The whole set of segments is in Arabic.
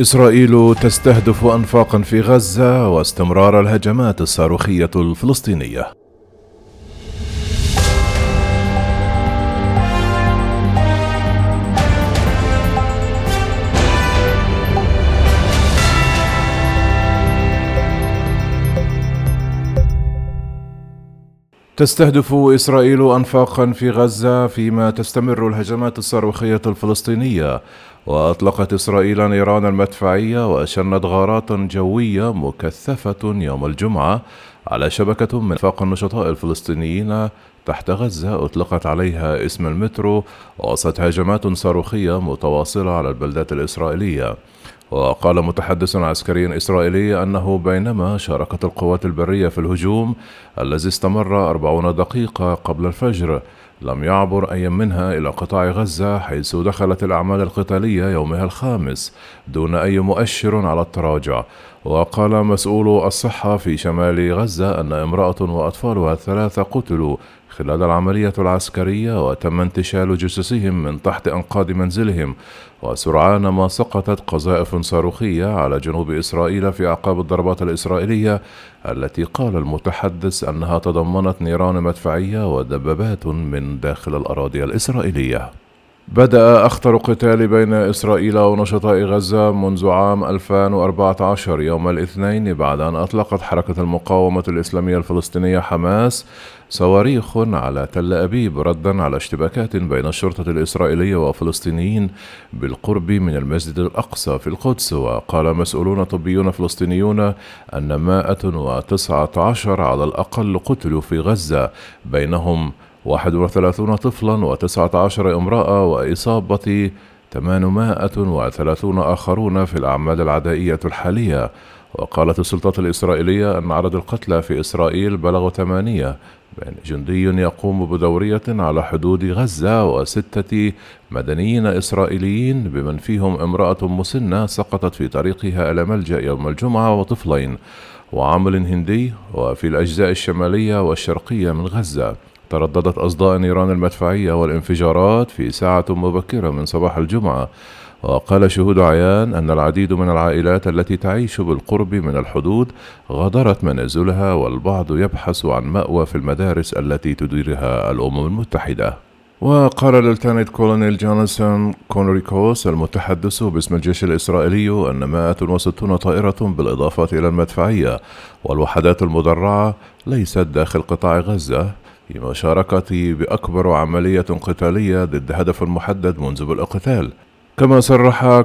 إسرائيل تستهدف أنفاقا في غزة واستمرار الهجمات الصاروخية الفلسطينية. تستهدف إسرائيل أنفاقا في غزة فيما تستمر الهجمات الصاروخية الفلسطينية. وأطلقت إسرائيل نيران المدفعية وشنت غارات جوية مكثفة يوم الجمعة على شبكة من أنفاق النشطاء الفلسطينيين تحت غزة أطلقت عليها اسم المترو وسط هجمات صاروخية متواصلة على البلدات الإسرائيلية. وقال متحدث عسكري إسرائيلي أنه بينما شاركت القوات البرية في الهجوم الذي استمر أربعون دقيقة قبل الفجر لم يعبر أي منها إلى قطاع غزة حيث دخلت الأعمال القتالية يومها الخامس دون أي مؤشر على التراجع. وقال مسؤول الصحة في شمال غزة أن امرأة وأطفالها الثلاثة قتلوا خلال العملية العسكرية وتم انتشال جثثهم من تحت أنقاض منزلهم وسرعان ما سقطت قذائف صاروخية على جنوب إسرائيل في أعقاب الضربات الإسرائيلية التي قال المتحدث أنها تضمنت نيران مدفعية ودبابات من داخل الأراضي الإسرائيلية. بدأ أخطر قتال بين إسرائيل ونشطاء غزة منذ عام 2014 يوم الاثنين بعد أن أطلقت حركة المقاومة الإسلامية الفلسطينية حماس صواريخ على تل أبيب ردا على اشتباكات بين الشرطة الإسرائيلية وفلسطينيين بالقرب من المسجد الأقصى في القدس. وقال مسؤولون طبيون فلسطينيون أن 119 على الأقل قتلوا في غزة بينهم 31 طفلا وتسعة عشر امرأة وإصابة 830 آخرون في الأعمال العدائية الحالية. وقالت السلطات الإسرائيلية أن عدد القتلى في إسرائيل بلغ ثمانية بين جندي يقوم بدورية على حدود غزة وستة مدنيين إسرائيليين بمن فيهم امرأة مسنة سقطت في طريقها إلى ملجأ يوم الجمعة وطفلين وعامل هندي وفي الأجزاء الشمالية والشرقية من غزة. ترددت أصداء نيران المدفعية والانفجارات في ساعة مبكرة من صباح الجمعة. وقال شهود عيان أن العديد من العائلات التي تعيش بالقرب من الحدود غادرت منازلها والبعض يبحث عن مأوى في المدارس التي تديرها الأمم المتحدة. وقال lieutenant colonel جوناثان كونريكوس المتحدث باسم الجيش الإسرائيلي أن 160 طائرة بالإضافة إلى المدفعية والوحدات المدرعة ليست داخل قطاع غزة. في مشاركته بأكبر عملية قتالية ضد هدف محدد منذ القتال كما صرح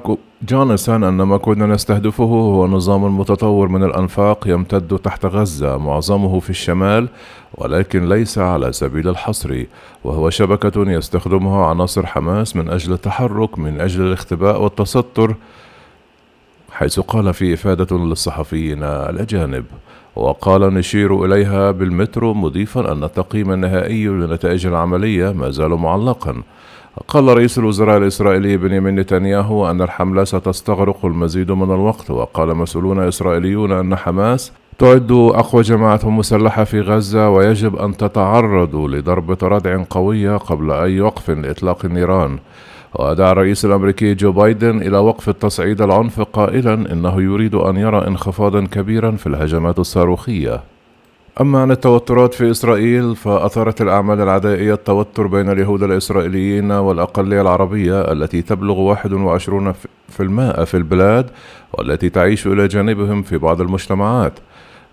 جونسون أن ما كنا نستهدفه هو نظام متطور من الأنفاق يمتد تحت غزة معظمه في الشمال ولكن ليس على سبيل الحصر وهو شبكة يستخدمها عناصر حماس من أجل التحرك من أجل الاختباء والتستر حيث قال في إفادة للصحفيين الأجانب وقال نشير إليها بالمترو مضيفا أن التقييم النهائي لنتائج العملية ما زال معلقا. قال رئيس الوزراء الإسرائيلي بنيامين نتنياهو أن الحملة ستستغرق المزيد من الوقت وقال مسؤولون إسرائيليون أن حماس تعد أقوى جماعة مسلحة في غزة ويجب أن تتعرض لضربة ردع قوية قبل أي وقف لإطلاق النيران. ودعا الرئيس الأمريكي جو بايدن إلى وقف التصعيد العنف قائلا إنه يريد أن يرى انخفاضا كبيرا في الهجمات الصاروخية. أما عن التوترات في إسرائيل فأثارت الأعمال العدائية التوتر بين اليهود الإسرائيليين والأقلية العربية التي تبلغ 21% في البلاد والتي تعيش إلى جانبهم في بعض المجتمعات.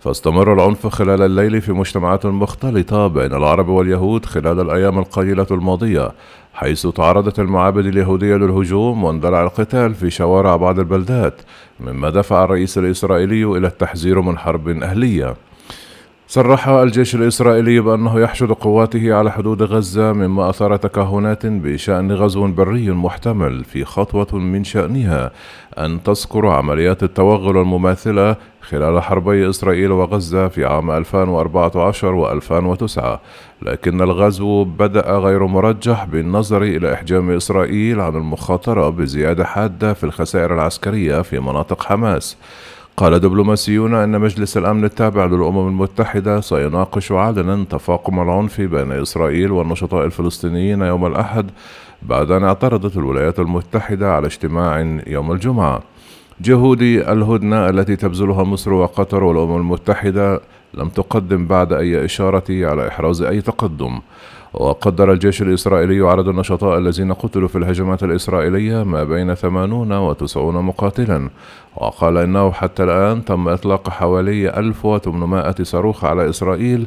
فاستمر العنف خلال الليل في مجتمعات مختلطة بين العرب واليهود خلال الأيام القليلة الماضية حيث تعرضت المعابد اليهودية للهجوم واندلع القتال في شوارع بعض البلدات مما دفع الرئيس الإسرائيلي إلى التحذير من حرب أهلية. صرح الجيش الإسرائيلي بأنه يحشد قواته على حدود غزة مما أثار تكهنات بشأن غزو بري محتمل في خطوة من شأنها أن تذكر عمليات التوغل المماثلة خلال حربي إسرائيل وغزة في عام 2014 و 2009 لكن الغزو بدأ غير مرجح بالنظر إلى إحجام إسرائيل عن المخاطرة بزيادة حادة في الخسائر العسكرية في مناطق حماس. قال دبلوماسيون أن مجلس الأمن التابع للأمم المتحدة سيناقش علنا تفاقم العنف بين إسرائيل والنشطاء الفلسطينيين يوم الأحد بعد أن اعترضت الولايات المتحدة على اجتماع يوم الجمعة. جهود الهدنة التي تبذلها مصر وقطر والأمم المتحدة لم تقدم بعد أي إشارة على إحراز أي تقدم. وقدر الجيش الإسرائيلي عدد النشطاء الذين قتلوا في الهجمات الإسرائيلية ما بين 80 و 90 مقاتلا. وقال إنه حتى الآن تم إطلاق حوالي 1800 صاروخ على إسرائيل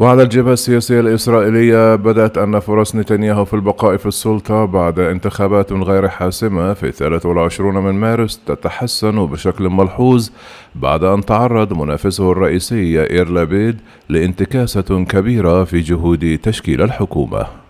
وعلى الجبهة السياسية الإسرائيلية بدأت أن فرص نتنياهو في البقاء في السلطة بعد انتخابات غير حاسمة في 23 من مارس تتحسن بشكل ملحوظ بعد أن تعرض منافسه الرئيسي يائير لابيد لانتكاسة كبيرة في جهود تشكيل الحكومة.